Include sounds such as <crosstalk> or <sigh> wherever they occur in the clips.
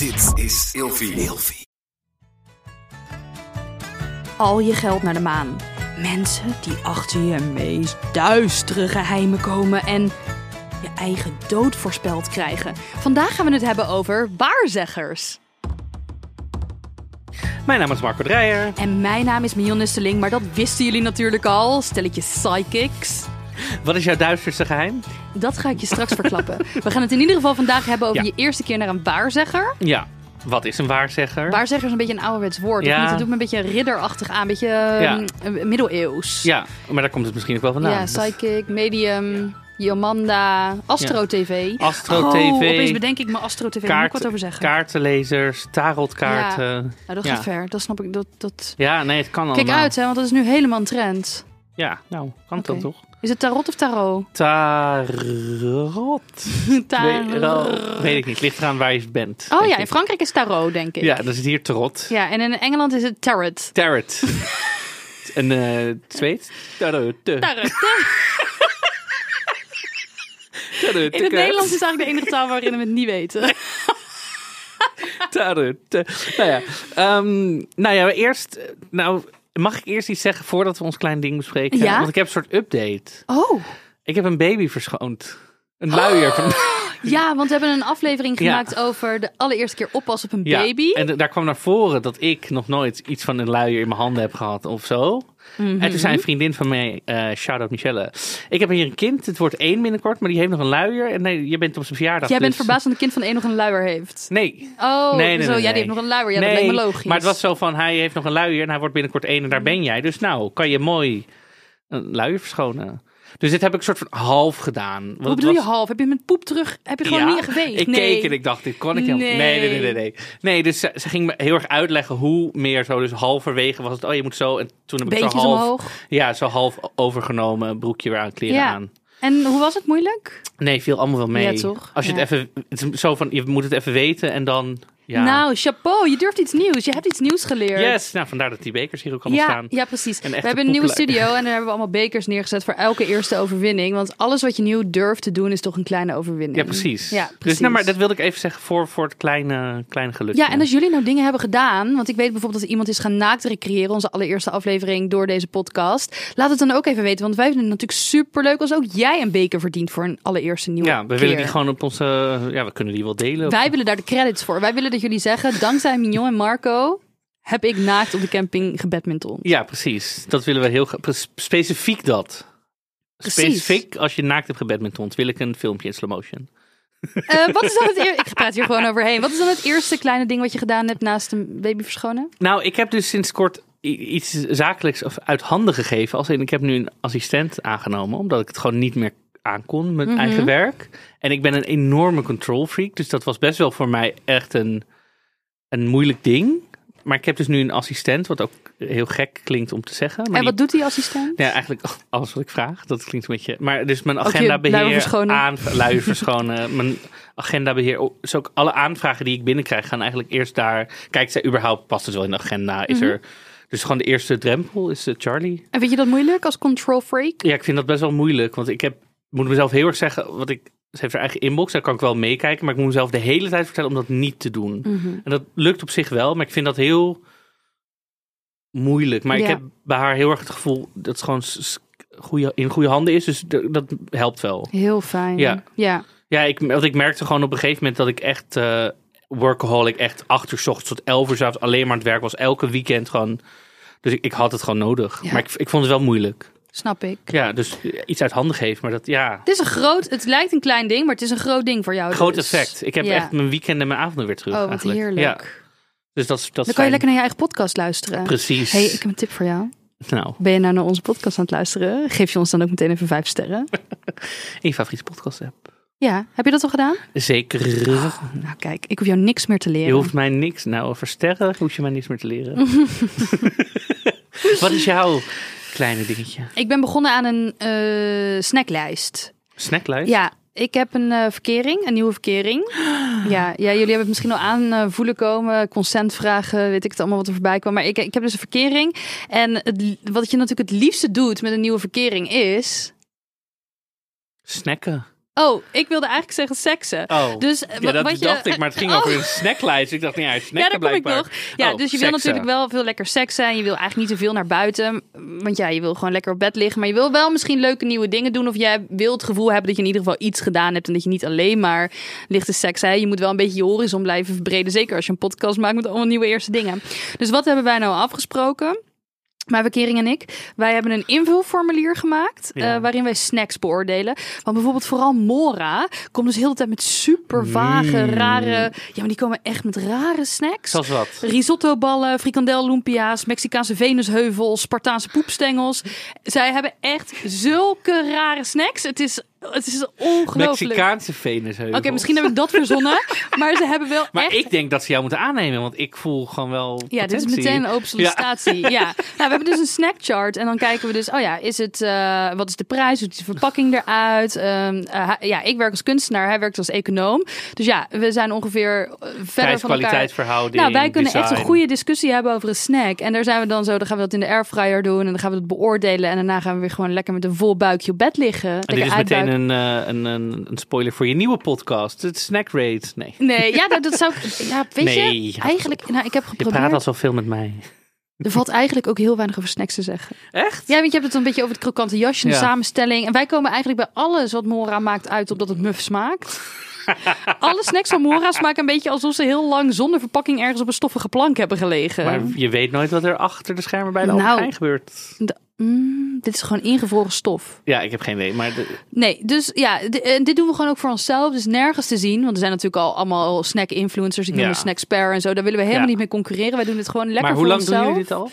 Dit is Ilfie. Ilfie. Al je geld naar de maan. Mensen die achter je meest duistere geheimen komen en je eigen dood voorspeld krijgen. Vandaag gaan we het hebben over waarzeggers. Mijn naam is Marco Dreyer. En mijn naam is Mion Nusseling, maar dat wisten jullie natuurlijk al. Stelletje psychics. Wat is jouw duisterste geheim? Dat ga ik je straks verklappen. We gaan het in ieder geval vandaag hebben over Ja. je eerste keer naar een waarzegger. Ja, wat is een waarzegger? Waarzegger is een beetje een ouderwets woord. Ja. Ja. Het doet me een beetje ridderachtig aan, een beetje Ja. ehm, middeleeuws. Ja, maar daar komt het misschien ook wel vandaan. Ja, psychic, medium, Jomanda, Astro TV. Astro oh, TV. opeens bedenk ik me Astro TV. Daar moet ik Kaart, wat over zeggen. kaartenlezers, tarotkaarten. Ja, Nou, dat Ja. gaat ver. Dat snap ik. Dat, dat... nee, het kan allemaal. Kijk uit, hè, want dat is nu helemaal een trend. Ja, nou, kan het Oké. dan toch? Is het tarot of tarot? Tarot. <laughs> Tarot. Weet, ik niet. Ligt eraan waar je bent. Oh ja, in. Frankrijk is tarot, denk ik. Ja, dan zit hier tarot. Ja, en in Engeland is het tarot. Tarot. <laughs> en eh Zweed? Tarot. Tarot. Tarot. In het Nederlands is eigenlijk de enige taal waarin we het niet weten. <laughs> Tarot. Nou ja, ehm, nou ja, eerst. eh, Nou, mag ik eerst iets zeggen voordat we ons klein ding bespreken? Ja? Want ik heb een soort update. Oh, Ik heb een baby verschoond. Een luier. Van, <laughs> <laughs> ja, want we hebben een aflevering Ja. gemaakt over de allereerste keer oppassen op een ja, baby. En daar kwam naar voren dat ik nog nooit iets van een luier in mijn handen heb gehad of zo. Mhm. En toen zei een vriendin van mij, eh shout-out Michelle. Ik heb hier een kind, het wordt één binnenkort, maar die heeft nog een luier. En nee, je bent op zijn verjaardag. Jij bent dus- verbaasd dat een kind van één nog een luier heeft. Nee, Oh, Nee, nee, zo, nee, ja, die heeft nog een luier. Ja, dat lijkt me logisch. Maar het was zo van, hij heeft nog een luier en hij wordt binnenkort één en daar ben jij. Dus nou, kan je mooi een luier verschonen. Dus dit heb ik soort van half gedaan. Want Hoe bedoel je was- half? Heb je met poep terug? Heb je gewoon Ja, niet geweest? Ik nee. keek en ik dacht, dit kon ik helemaal Nee. nee. nee, nee, nee, nee. Dus ze, ze ging me heel erg uitleggen hoe meer zo. Dus halverwege was het, oh je moet zo. En toen heb ik zo half, omhoog. ja, zo half overgenomen, broekje weer aan, kleren Ja. aan. En hoe was het moeilijk? Nee, viel allemaal wel mee. Ja, toch? Als je Ja. het even, het zo van, je moet het even weten en dan, ja. Nou, chapeau. Je durft iets nieuws. Je hebt iets nieuws geleerd. yes, nou vandaar dat die bekers hier ook allemaal Ja, staan. ja, precies. We hebben een nieuwe studio en daar hebben we allemaal bekers neergezet voor elke eerste overwinning. Want alles wat je nieuw durft te doen is toch een kleine overwinning. Ja, precies. Ja, Dus precies. nou, maar dat wilde ik even zeggen voor, voor het kleine, kleine gelukje. Ja, en als jullie nou dingen hebben gedaan, want ik weet bijvoorbeeld dat iemand is gaan naakt recreëren, onze allereerste aflevering door deze podcast. Laat het dan ook even weten, want wij vinden het natuurlijk superleuk als ook jij een beker verdient voor een allereerste nieuwe Ja, we keer. willen die gewoon op onze, ja, we kunnen die wel delen. Wij willen daar de credits voor. Wij willen dat jullie zeggen, dankzij Mignon en Marco heb ik naakt op de camping gebadminton. Ja, precies. Dat willen we heel specifiek dat. Precies. Specifiek als je naakt hebt gebadmintond, wil ik een filmpje in slow motion. Eh, wat is dan het Ik praat hier gewoon overheen. Wat is dan het eerste kleine ding wat je gedaan hebt naast een baby verschonen? Nou, ik heb dus sinds kort iets zakelijks of uit handen gegeven. Als in, ik heb nu een assistent aangenomen, omdat ik het gewoon niet meer aankon, mijn Mhm. eigen werk. En ik ben een enorme control freak, dus dat was best wel voor mij echt een, een moeilijk ding. Maar ik heb dus nu een assistent, wat ook heel gek klinkt om te zeggen. Maar en die- wat doet die assistent? Ja, eigenlijk <laughs> alles wat ik vraag. Dat klinkt een beetje. Maar dus mijn agendabeheer. Aan, luier <laughs> verschonen. mijn agendabeheer. Dus ook alle aanvragen die ik binnenkrijg gaan eigenlijk eerst daar. Kijkt zij überhaupt, past het wel in de agenda? Is Mhm. er. Dus gewoon de eerste drempel is eh, Charlie. En vind je dat moeilijk als control freak? Ja, ik vind dat best wel moeilijk. Want ik heb, moet mezelf heel erg zeggen. Wat ik. Ze heeft haar eigen inbox, daar kan ik wel meekijken. Maar ik moet mezelf de hele tijd vertellen om dat niet te doen. Mhm. En dat lukt op zich wel, maar ik vind dat heel moeilijk. Maar ik heb bij haar heel erg het gevoel dat het gewoon goede, in goede handen is. Dus dat helpt wel. Heel fijn. Ja. ja. Ja, ik, want ik merkte gewoon op een gegeven moment dat ik echt eh workaholic, echt acht uur 's ochtends tot elf uur 's avonds alleen maar aan het werk was. Elke weekend gewoon. Dus ik, ik had het gewoon nodig. Ja. Maar ik, ik vond het wel moeilijk. Snap ik. Ja, dus iets uit handen geven. Maar dat, ja, Het is een groot, het lijkt een klein ding, maar het is een groot ding voor jou. groot dus. effect. Ik heb Ja. echt mijn weekend en mijn avonden weer terug Oh, wat eigenlijk. heerlijk. Ja, dus dat, dat Dan kan je lekker naar je eigen podcast luisteren. Precies. hey, ik heb een tip voor jou. Nou, Ben je nou naar onze podcast aan het luisteren? Geef je ons dan ook meteen even vijf sterren? <laughs> in je favoriete podcast app. Ja, heb je dat al gedaan? Zeker. Nou kijk, ik hoef jou niks meer te leren. Je hoeft mij niks, nou over sterren hoef je mij niks meer te leren. <laughs> <laughs> Wat is jouw kleine dingetje? Ik ben begonnen aan een eh, snacklijst. Snacklijst? Ja, ik heb een eh, verkering, een nieuwe verkering. <gasps> Ja, ja, jullie hebben het misschien al aan eh, voelen komen. Consent vragen, weet ik het allemaal wat er voorbij kwam. Maar ik, ik heb dus een verkering. En het, wat je natuurlijk het liefste doet met een nieuwe verkering is... Snacken. Oh, ik wilde eigenlijk zeggen seksen. Oh, Dus, ja, dat wat je- dacht ik, maar het ging <laughs> Oh. over een snacklijst. Ik dacht, nou ja, snacken Ja, kom ik nog. Ja, Oh, dus je wil natuurlijk wel veel lekker seks zijn. Je wil eigenlijk niet te veel naar buiten. Want ja, je wil gewoon lekker op bed liggen. Maar je wil wel misschien leuke nieuwe dingen doen. Of jij wil het gevoel hebben dat je in ieder geval iets gedaan hebt. En dat je niet alleen maar ligt te seks hebt. Je moet wel een beetje je horizon blijven verbreden. Zeker als je een podcast maakt met allemaal nieuwe eerste dingen. Dus wat hebben wij nou afgesproken? Mijn verkering en ik. Wij hebben een invulformulier gemaakt. Ja. eh, waarin wij snacks beoordelen. Want bijvoorbeeld vooral Mora komt dus heel de tijd met super vage, Mm. rare... Ja, maar die komen echt met rare snacks. Zoals wat? Risottoballen, frikandel lumpia's, Mexicaanse venusheuvels, Spartaanse poepstengels. Zij hebben echt zulke rare snacks. Het is, het is ongelooflijk. Mexicaanse venusheuvels. Oké, misschien heb ik dat verzonnen. <laughs> Maar ze hebben wel Maar echt... ik denk dat ze jou moeten aannemen, want ik voel gewoon wel Ja, dit is meteen een open sollicitatie. <laughs> Ja. Nou, we hebben dus een snackchart. En dan kijken we dus, oh ja, is het, eh, wat is de prijs? Hoe ziet de verpakking eruit? Ehm, eh, ja, ik werk als kunstenaar, hij werkt als econoom. Dus ja, we zijn ongeveer eh, verder van elkaar. Nou, wij kunnen echt een goede discussie hebben over een snack. En daar zijn we dan zo, dan gaan we dat in de airfryer doen. En dan gaan we dat beoordelen. En daarna gaan we weer gewoon lekker met een vol buikje op bed liggen. En dit is meteen. Een, eh, een, een, een spoiler voor je nieuwe podcast. Het Snack Rate. Nee, Nee, ja, dat, dat zou... Ja, weet Nee, je, eigenlijk... Nou, ik heb je geprobeerd... praat al zoveel met mij. Er valt eigenlijk ook heel weinig over snacks te zeggen. Echt? Ja, want je hebt het een beetje over het krokante jasje, de Ja. samenstelling. En wij komen eigenlijk bij alles wat Mora maakt uit op dat het muf smaakt. <laughs> Alle snacks van Mora smaken een beetje alsof ze heel lang zonder verpakking ergens op een stoffige plank hebben gelegen. Maar je weet nooit wat er achter de schermen bij de Nou. Gebeurt. De- mm, dit is gewoon ingevroren stof. Ja, ik heb geen idee. Maar de- Nee, dus ja, dit doen we gewoon ook voor onszelf. Dus nergens te zien. Want er zijn natuurlijk al allemaal snack-influencers. Ik noem Ja. de Snackspare en zo. Daar willen we helemaal Ja. niet mee concurreren. Wij doen het gewoon lekker maar hoe voor lang doen onszelf. jullie dit al?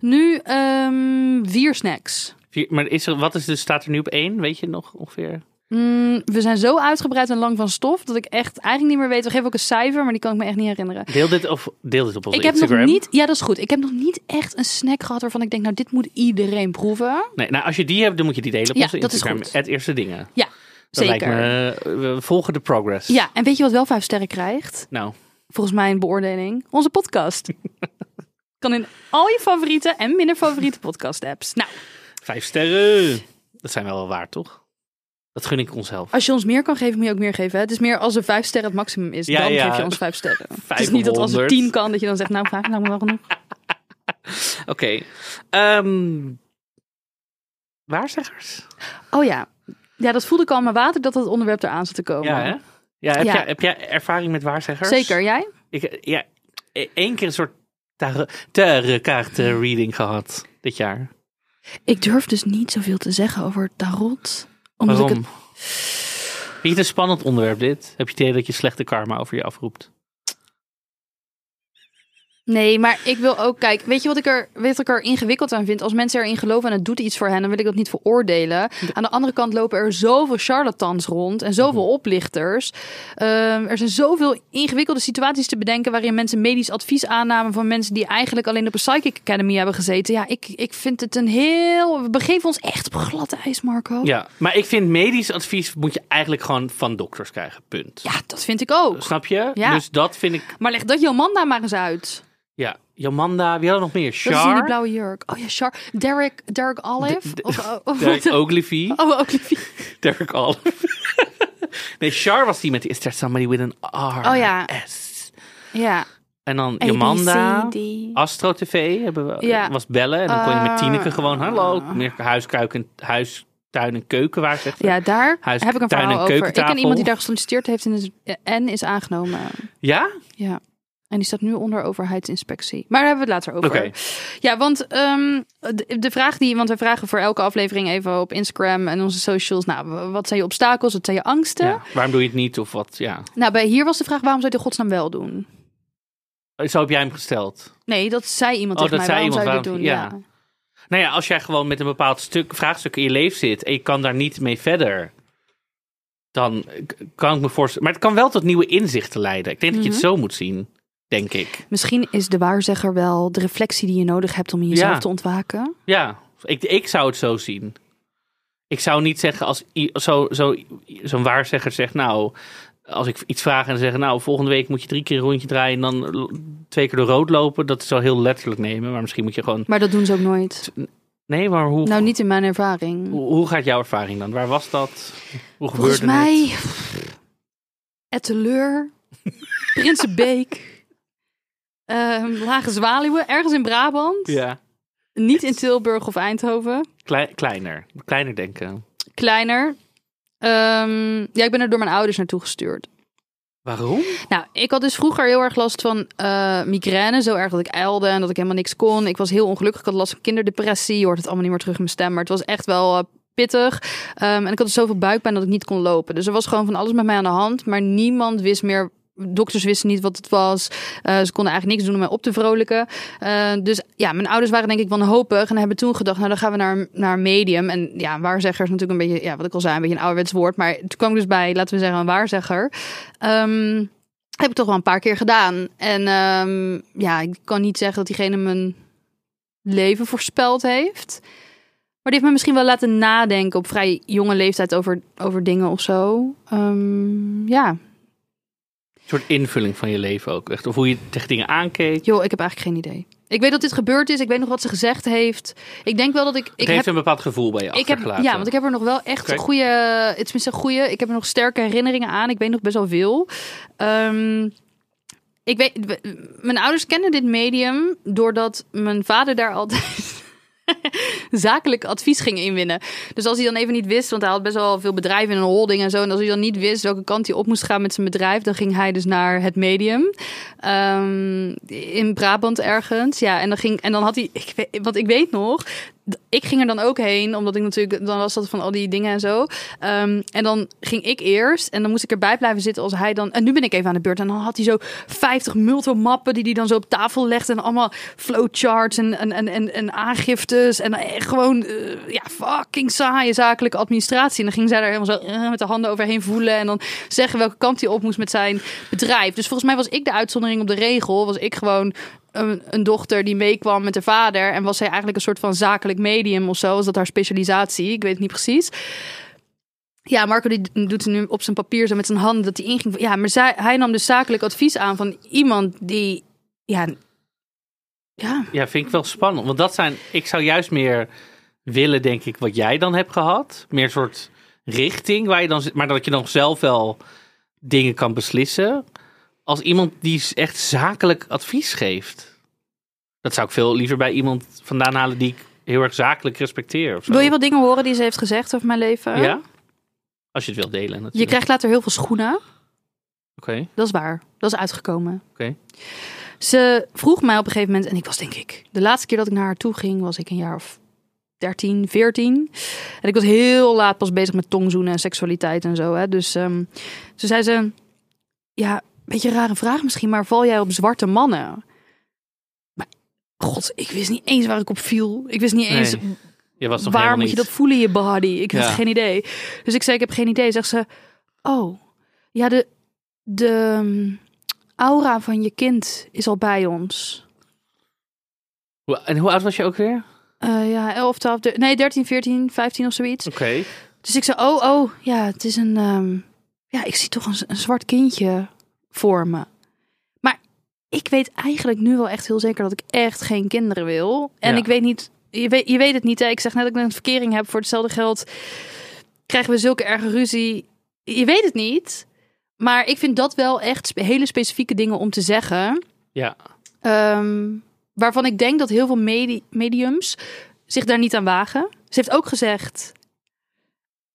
Nu ehm, vier snacks. Vier- Maar is er, wat is dus, staat er nu op één? Weet je nog ongeveer? Mm, we zijn zo uitgebreid en lang van stof dat ik echt eigenlijk niet meer weet. We geven ook een cijfer, maar die kan ik me echt niet herinneren. Deel dit, of, deel dit op onze Ik heb Instagram. nog niet, ja, dat is goed. Ik heb nog niet echt een snack gehad waarvan ik denk, nou, dit moet iedereen proeven. Nee, nou, als je die hebt, dan moet je die delen op Ja, onze dat is Instagram. Het eerste dingen. Ja, Dat zeker. lijkt me, we volgen de progress. Ja, en weet je wat wel vijf sterren krijgt? Nou, Volgens mij een beoordeling. Onze podcast. <laughs> kan in al je favoriete en minder favoriete podcast apps. Nou, vijf sterren. Dat zijn wel wel waard, toch? Dat gun ik onszelf. als je ons meer kan geven, moet je ook meer geven. Hè? Het is meer als er vijf sterren het maximum is, Ja, dan ja. geef je ons vijf sterren. Het is 500. niet dat als het tien kan, dat je dan zegt, nou, vijf nou wel genoeg. <laughs> Oké. Ehm, waarzeggers? Oh ja. Ja, dat voelde ik al aan mijn water dat het onderwerp eraan zat te komen. Ja, hè? Ja, heb, Ja. Jij, heb jij ervaring met waarzeggers? Zeker, jij? Ik, ja, e- één keer een soort tar- tarotkaarten reading gehad dit jaar. Ik durf dus niet zoveel te zeggen over tarot. Omdat Waarom? ik het... Een spannend onderwerp dit? Heb je het idee dat je slechte karma over je afroept? Nee, maar ik wil ook... Kijk, weet je wat ik, er, weet ik er ingewikkeld aan vind? Als mensen erin geloven en het doet iets voor hen... dan wil ik dat niet veroordelen. Aan de andere kant lopen er zoveel charlatans rond... en zoveel Mhm. oplichters. Ehm, er zijn zoveel ingewikkelde situaties te bedenken... waarin mensen medisch advies aannamen... van mensen die eigenlijk alleen op een Psychic Academy hebben gezeten. Ja, ik, ik vind het een heel... We begeven ons echt op glad ijs, Marco. Ja, maar ik vind medisch advies moet je eigenlijk gewoon van dokters krijgen. Punt. Ja, dat vind ik ook. Snap je? Ja. Dus dat vind ik. Maar leg dat Jomanda maar eens uit. Ja, Jomanda, wie had er nog meer? Dat is die Char. blauwe jurk. Oh ja, Char. Derek, Derek Olive? De- of, of, Derek <laughs> Ogilvy. Oh, Ogilvy. <laughs> Derek Olive. <laughs> nee, Char was die met die. Is there somebody with an R? Oh ja. S. Ja. En dan A, B, Jomanda. C, D. Astro TV hebben we, Ja. was bellen. En dan kon je met Ah. Tineke gewoon, hallo, meer huiskuiken, huis, tuin en keuken waar zegt ze. Ja, daar Huis, heb ik een verhaal over. Ik ken iemand die daar gesolliciteerd heeft en is, en is aangenomen. Ja? Ja. En die staat nu onder overheidsinspectie. Maar daar hebben we het later over. Ja, want ehm, de, de vraag die... Want we vragen voor elke aflevering even op Instagram en onze socials. Nou, wat zijn je obstakels? Wat zijn je angsten? ja. Waarom doe je het niet of wat? Ja. Nou, bij hier was de vraag, waarom zou je in godsnaam wel doen? Zo heb jij hem gesteld. Nee, dat zei iemand Oh, tegen dat mij. zei Waarom iemand, zou je dit doen? Ja. Nou ja, als jij gewoon met een bepaald stuk, vraagstuk in je leven zit en je kan daar niet mee verder, dan kan ik me voorstellen. Maar het kan wel tot nieuwe inzichten leiden. Ik denk dat je het Mhm. zo moet zien, denk ik. Misschien is de waarzegger wel de reflectie die je nodig hebt om in jezelf Ja. te ontwaken. Ja, ik, ik zou het zo zien. Ik zou niet zeggen als i- zo, zo, zo'n waarzegger zegt, nou, als ik iets vraag en zeggen, nou, volgende week moet je drie keer een rondje draaien en dan twee keer door rood lopen. Dat is wel heel letterlijk nemen, maar misschien moet je gewoon. Maar dat doen ze ook nooit. Nee, maar hoe, Nou, niet in mijn ervaring. hoe, hoe gaat jouw ervaring dan? Waar was dat? Hoe gebeurde Volgens mij... het? Etteleur. Prinsenbeek. Ehm, Lage Zwaluwen. Ergens in Brabant. Ja, Niet in Tilburg of Eindhoven. Klei- kleiner. Kleiner denken. Kleiner. Ehm, ja, ik ben er door mijn ouders naartoe gestuurd. Waarom? Nou, ik had dus vroeger heel erg last van eh, migraine. Zo erg dat ik ijlde en dat ik helemaal niks kon. Ik was heel ongelukkig. Ik had last van kinderdepressie. Je hoort het allemaal niet meer terug in mijn stem. Maar het was echt wel eh, pittig. Ehm, en ik had dus zoveel buikpijn dat ik niet kon lopen. Dus er was gewoon van alles met mij aan de hand. Maar niemand wist meer... Dokters wisten niet wat het was. Eh, ze konden eigenlijk niks doen om mij op te vrolijken. Eh, dus ja, mijn ouders waren denk ik wanhopig. En hebben toen gedacht, nou dan gaan we naar, naar medium. En ja, waarzegger is natuurlijk een beetje... Ja, wat ik al zei, een beetje een ouderwets woord. Maar toen kwam ik dus bij, laten we zeggen, een waarzegger. Ehm, heb ik toch wel een paar keer gedaan. En ehm, ja, ik kan niet zeggen dat diegene mijn leven voorspeld heeft. Maar die heeft me misschien wel laten nadenken op vrij jonge leeftijd over, over dingen of zo. Ehm, ja, Een soort invulling van je leven ook. Echt. Of hoe je tegen dingen aankeek. joh, ik heb eigenlijk geen idee. Ik weet dat dit gebeurd is. Ik weet nog wat ze gezegd heeft. Ik denk wel dat ik. Het ik heeft heb, een bepaald gevoel bij je ik heb, ja, want ik heb er nog wel echt Oké. goede. Het is tenminste goede. Ik heb er nog sterke herinneringen aan. Ik weet nog best wel veel. Ehm, ik weet, mijn ouders kennen dit medium doordat mijn vader daar altijd <laughs> zakelijk advies ging inwinnen. Dus als hij dan even niet wist, want hij had best wel veel bedrijven in een holding en zo. En als hij dan niet wist welke kant hij op moest gaan met zijn bedrijf, dan ging hij dus naar het medium. Ehm, in Brabant ergens. Ja, en dan ging en dan had hij. Ik want ik weet nog. Ik ging er dan ook heen, omdat ik natuurlijk, dan was dat van al die dingen en zo. Ehm, en dan ging ik eerst en dan moest ik erbij blijven zitten als hij dan. En nu ben ik even aan de beurt. En dan had hij zo 50 multomappen die hij dan zo op tafel legde. En allemaal flowcharts en, en, en, en, aangiftes. En echt gewoon, eh, ja, fucking saaie zakelijke administratie. En dan ging zij daar helemaal zo eh, met de handen overheen voelen. En dan zeggen welke kant hij op moest met zijn bedrijf. Dus volgens mij was ik de uitzondering op de regel. Was ik gewoon een, dochter die meekwam met haar vader. En was zij eigenlijk een soort van zakelijk medium of zo. Was dat haar specialisatie? Ik weet het niet precies. Ja, Marco die doet nu op zijn papier zo met zijn handen dat hij inging. Ja, maar zij, hij nam dus zakelijk advies aan van iemand die... Ja, ja, Ja, vind ik wel spannend. Want dat zijn, ik zou juist meer willen, denk ik, wat jij dan hebt gehad. Meer een soort richting, waar je dan, zit- maar dat je dan zelf wel dingen kan beslissen. Als iemand die echt zakelijk advies geeft. Dat zou ik veel liever bij iemand vandaan halen die ik heel erg zakelijk respecteer. Wil je wat dingen horen die ze heeft gezegd over mijn leven? Ja? Als je het wilt delen. Natuurlijk. Je krijgt later heel veel schoenen. Oké, Dat is waar. Dat is uitgekomen. oké. Ze vroeg mij op een gegeven moment, en ik was denk ik, de laatste keer dat ik naar haar toe ging, was ik een jaar of 13, 14. En ik was heel laat pas bezig met tongzoenen en seksualiteit en zo. Hè. Dus ehm toen zei ze, ja, beetje een rare vraag misschien, maar val jij op zwarte mannen? Maar, god, ik wist niet eens waar ik op viel. Ik wist niet eens Nee, Je was waar moet je dat voelen in je body? Ik had Ja. geen idee. Dus ik zei, ik heb geen idee. Zegt ze, oh, ja, de, de um, aura van je kind is al bij ons. En hoe oud was je ook weer? Eh, ja, 11, 12, de- nee, 13, 14, 15 of zoiets. Oké. Dus ik zei, oh, oh, ja, het is een, ehm, ja, ik zie toch een, een zwart kindje voor me. Maar ik weet eigenlijk nu wel echt heel zeker dat ik echt geen kinderen wil. En Ja. ik weet niet, je weet, je weet het niet, hè? ik zeg net dat ik een verkering heb. Voor hetzelfde geld krijgen we zulke erge ruzie. Je weet het niet. Maar ik vind dat wel echt hele specifieke dingen om te zeggen. Ja. Ehm, waarvan ik denk dat heel veel medi- mediums zich daar niet aan wagen. Ze heeft ook gezegd.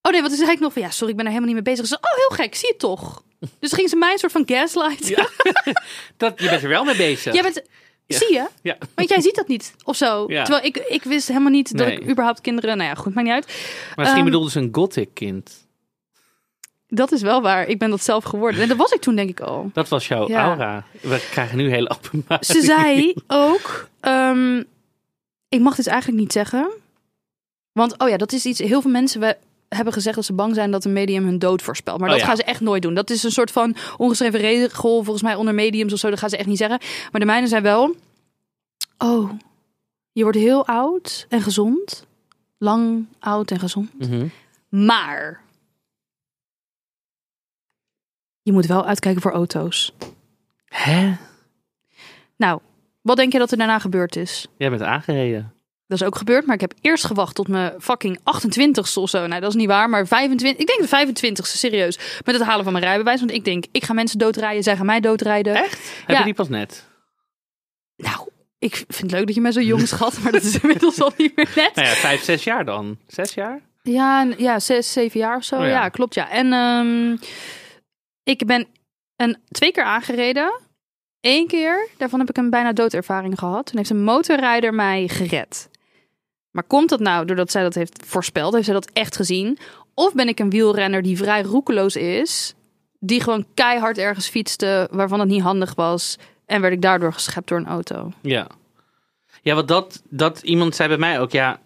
Oh nee, wat zei ik nog van ja, sorry, ik ben er helemaal niet mee bezig. Ze zei, oh, heel gek, zie je toch? Dus ging ze mij een soort van gaslight. Ja. <laughs> Dat, je bent er wel mee bezig. Jij bent, Ja. zie je? Ja. Want jij ziet dat niet of zo. Ja. Terwijl ik, ik wist helemaal niet dat Nee. ik überhaupt kinderen. Nou ja, goed, maakt niet uit. Maar misschien Ehm, bedoelde ze een gothic kind. Dat is wel waar. Ik ben dat zelf geworden. En dat was ik toen, denk ik al. Dat was jouw aura. We krijgen nu hele openbaar. <laughs> Ze zei ook: ehm, Ik mag dit eigenlijk niet zeggen. Want, oh ja, dat is iets. Heel veel mensen we, hebben gezegd dat ze bang zijn dat een medium hun dood voorspelt. Maar Oh dat ja. gaan ze echt nooit doen. Dat is een soort van ongeschreven regel, volgens mij onder mediums of zo. Dat gaan ze echt niet zeggen. Maar de mijne zijn wel: Oh, je wordt heel oud en gezond. Lang, oud en gezond. Mhm. Maar. Je moet wel uitkijken voor auto's. Hè? Nou, wat denk je dat er daarna gebeurd is? Jij bent aangereden. Dat is ook gebeurd, maar ik heb eerst gewacht tot mijn fucking 28ste of zo. Nou, dat is niet waar, maar 25. Ik denk de 25ste, serieus. Met het halen van mijn rijbewijs. Want ik denk, ik ga mensen doodrijden, zij gaan mij doodrijden. Echt? Heb je die pas net? Nou, ik vind het leuk dat je mij zo jong schat, maar dat is <laughs> inmiddels al niet meer net. Nou ja, vijf, zes jaar dan. Zes jaar? Ja, ja zes, zeven jaar of zo. Oh ja. ja. klopt, ja. En ehm, ik ben een, twee keer aangereden. Eén keer, daarvan heb ik een bijna doodervaring gehad. Toen heeft een motorrijder mij gered. Maar komt dat nou doordat zij dat heeft voorspeld? Heeft zij dat echt gezien? Of ben ik een wielrenner die vrij roekeloos is, die gewoon keihard ergens fietste waarvan het niet handig was en werd ik daardoor geschept door een auto? Ja. Ja, want dat, dat iemand zei bij mij ook, ja,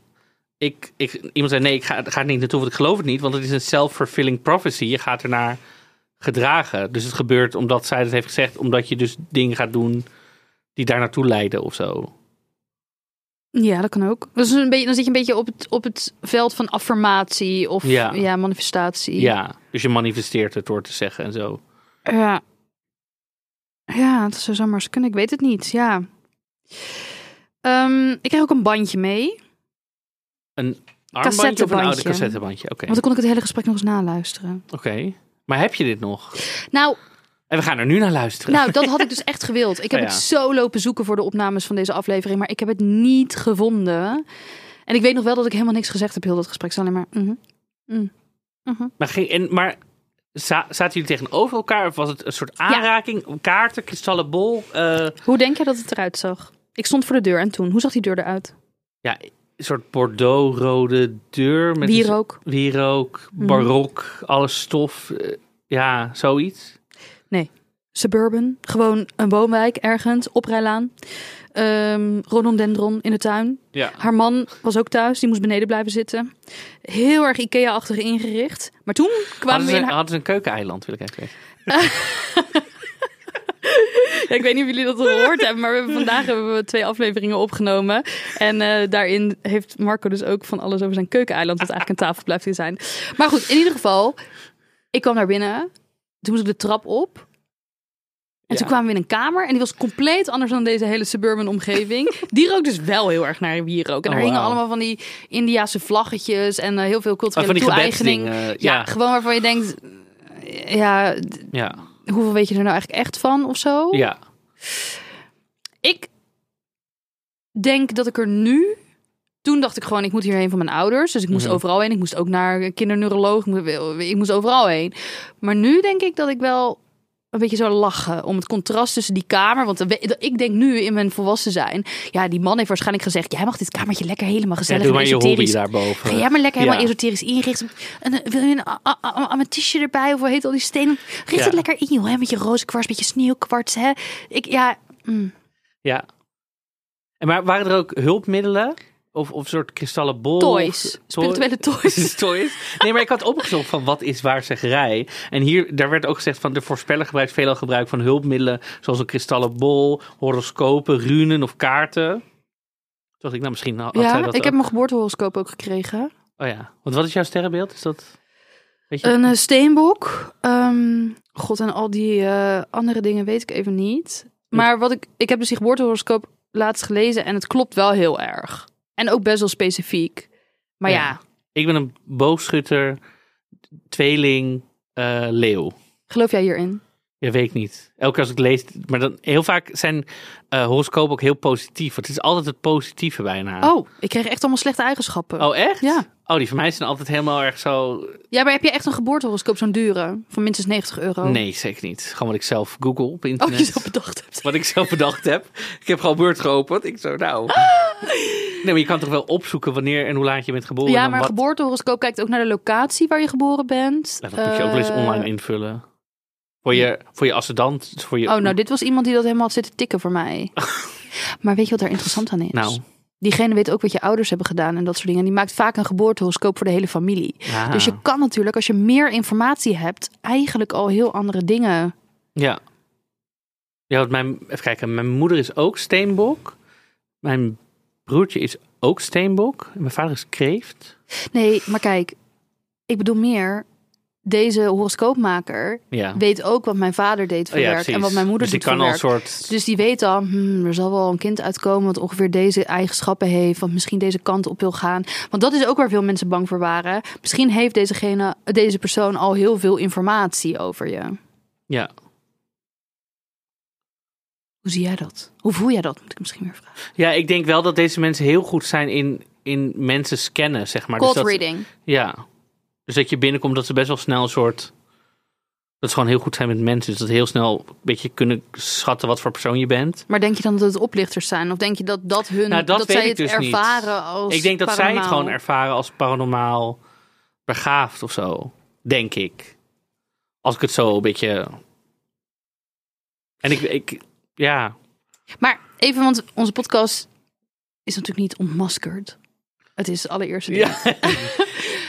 ik, ik, iemand zei nee, ik ga, ga er niet naartoe, want ik geloof het niet, want het is een self-fulfilling prophecy. Je gaat ernaar gedragen. Dus het gebeurt omdat zij dat heeft gezegd, omdat je dus dingen gaat doen die daar naartoe leiden of zo. Ja, dat kan ook. Dus een beetje, dan zit je een beetje op het, op het veld van affirmatie of Ja. ja. manifestatie. Ja, dus je manifesteert het door te zeggen en zo. Ja. Ja, het zou zomaar kunnen. Ik weet het niet. Ja. Ehm, ik kreeg ook een bandje mee. Een armbandje of een oude Cassettebandje. cassettebandje? Oké, Want dan kon ik het hele gesprek nog eens naluisteren. oké. Maar heb je dit nog? Nou, En we gaan er nu naar luisteren. nou, dat had ik dus echt gewild. Ik heb <laughs> Oh ja. het zo lopen zoeken voor de opnames van deze aflevering. Maar ik heb het niet gevonden. En ik weet nog wel dat ik helemaal niks gezegd heb heel dat gesprek. Het is alleen maar... mhm, mhm. Maar, ging, en, maar za- zaten jullie tegenover elkaar? Of was het een soort aanraking? Kaarten, kristallen bol? eh, Hoe denk je dat het eruit zag? Ik stond voor de deur en toen. Hoe zag die deur eruit? ja, een soort bordeaux-rode deur. Met Wierook. Wierook, barok, alles stof. eh, ja, zoiets. Suburban. Gewoon een woonwijk ergens. Oprijlaan. Ehm rhododendron in de tuin. Ja. Haar man was ook thuis. Die moest beneden blijven zitten. Heel erg Ikea-achtig ingericht. Maar toen kwamen Hadden we ze, in haar... hadden ze een keukeneiland, wil ik even weten. <laughs> Ja, ik weet niet of jullie dat gehoord hebben, maar we hebben, vandaag hebben we twee afleveringen opgenomen. En eh, daarin heeft Marco dus ook van alles over zijn keukeneiland, wat eigenlijk een tafel blijft zijn. Maar goed, in ieder geval, ik kwam naar binnen. Toen moest ik de trap op. En toen Ja. kwamen we in een kamer en die was compleet anders dan deze hele suburban omgeving. <laughs> Die rook dus wel heel erg naar wierook. En Oh, er hingen allemaal van die Indiase vlaggetjes en eh, heel veel Oh, culturele die toe-eigening. gebedsdingen. Ja, ja, gewoon waarvan je denkt, eh, ja, ja, hoeveel weet je er nou eigenlijk echt van of zo? ja. Ik denk dat ik er nu. Toen dacht ik gewoon, ik moet hierheen van mijn ouders. Dus ik moest Mhm. overal heen. Ik moest ook naar een kinderneuroloog. Ik moest, overal heen. Maar nu denk ik dat ik wel een beetje zou lachen om het contrast tussen die kamer. Want ik denk nu in mijn volwassen zijn. Ja, die man heeft waarschijnlijk gezegd: jij mag dit kamertje lekker helemaal ja gezellig doe en maar je hobby daarboven. Ga jij maar lekker helemaal Ja. esoterisch inrichten. En, eh, wil je een a- a- a- amethystje erbij? Of hoe heet al die stenen? Richt Ja. het lekker in, joh. Hè? Met je roze kwarts, met je sneeuwkwarts. Hè? Ik, ja, mm. Ja. En maar waren er ook hulpmiddelen? Of, of een soort kristallen bol? Toys. Toy- Spirituele <laughs> toys. <laughs> toys. Nee, maar ik had opgezocht van wat is waarzeggerij. En hier, daar werd ook gezegd van de voorspeller gebruikt veelal gebruik van hulpmiddelen. Zoals een kristallen bol, horoscopen, runen of kaarten. Toen dacht ik, nou misschien had Ja, dat ik heb mijn geboortehoroscoop ook gekregen. Oh ja, want wat is jouw sterrenbeeld? Is dat... Weet je? Een eh, steenbok. Ehm, God, en al die eh, andere dingen weet ik even niet. Maar wat ik, ik heb dus die geboortehoroscoop laatst gelezen en het klopt wel heel erg. En ook best wel specifiek. Maar Ja. ja, Ik ben een boogschutter, tweeling, eh, leeuw. geloof jij hierin? Ja, weet ik niet. Elke keer als ik lees, maar dan heel vaak zijn eh horoscopen ook heel positief. Want het is altijd het positieve bijna. Oh, ik kreeg echt allemaal slechte eigenschappen. Oh, echt? Ja. Oh, die van mij zijn altijd helemaal erg zo. Ja, maar heb je echt een geboortehoroscoop zo'n dure? Van minstens 90 euro? Nee, zeker niet. Gewoon wat ik zelf google op Oh, internet. je zo bedacht hebt. Wat ik zelf bedacht heb. Ik heb gewoon Word geopend. Ik zo, nou. Nee, maar je kan toch wel opzoeken wanneer en hoe laat je bent geboren. en Ja, maar wat... geboortehoroscoop kijkt ook naar de locatie waar je geboren bent. Nou, dat moet je ook wel eens Eh, online invullen. Voor je, voor je ascendant. Voor je... Oh, nou, dit was iemand die dat helemaal had zitten tikken voor mij. <laughs> maar weet je wat daar interessant aan is? Nou. Diegene weet ook wat je ouders hebben gedaan en dat soort dingen. Die maakt vaak een geboortehoroscoop voor de hele familie. Ah. Dus je kan natuurlijk, als je meer informatie hebt, eigenlijk al heel andere dingen. Ja. Ja, want mijn, even kijken. Mijn moeder is ook steenbok. Mijn broertje is ook steenbok. En mijn vader is kreeft. Nee, maar kijk, ik bedoel meer. Deze horoscoopmaker Ja. weet ook wat mijn vader deed voor Oh ja, werk en wat mijn moeder dus die doet kan al soort... Dus die weet dan, hmm, er zal wel een kind uitkomen wat ongeveer deze eigenschappen heeft, wat misschien deze kant op wil gaan. Want dat is ook waar veel mensen bang voor waren. Misschien heeft dezegene, deze persoon al heel veel informatie over je. Ja. Hoe zie jij dat? Hoe voel jij dat? Moet ik misschien weer vragen. ja, ik denk wel dat deze mensen heel goed zijn in, in mensen scannen, zeg maar. Cold dus dat, reading. Ja. Dus dat je binnenkomt, dat ze best wel snel een soort... Dat ze gewoon heel goed zijn met mensen. Dus dat heel snel een beetje kunnen schatten wat voor persoon je bent. Maar denk je dan dat het oplichters zijn? Of denk je dat dat hun, Nou, dat zij het dus niet. ervaren als Ik denk dat zij het gewoon ervaren als paranormaal begaafd of zo. Denk ik. Als ik het zo een beetje... En ik, ik ja, Maar even, want onze podcast is natuurlijk niet ontmaskerd. Het is ding. ja. <laughs>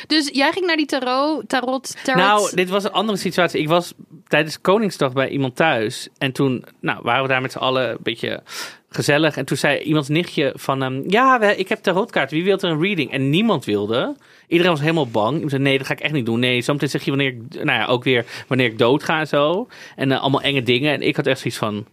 Dus jij ging naar die tarot, tarot, tarot. Nou, dit was een andere situatie. Ik was tijdens Koningsdag bij iemand thuis. En toen nou, waren we daar met z'n allen een beetje gezellig. En toen zei iemands nichtje van... ehm, ja, ik heb tarotkaarten. Wie wil er een reading? En niemand wilde. Iedereen was helemaal bang. Iemand zei, nee, dat ga ik echt niet doen. Nee, zometeen zeg je wanneer ik... Nou ja, ook weer wanneer ik dood ga en zo. En eh, allemaal enge dingen. En ik had echt zoiets van...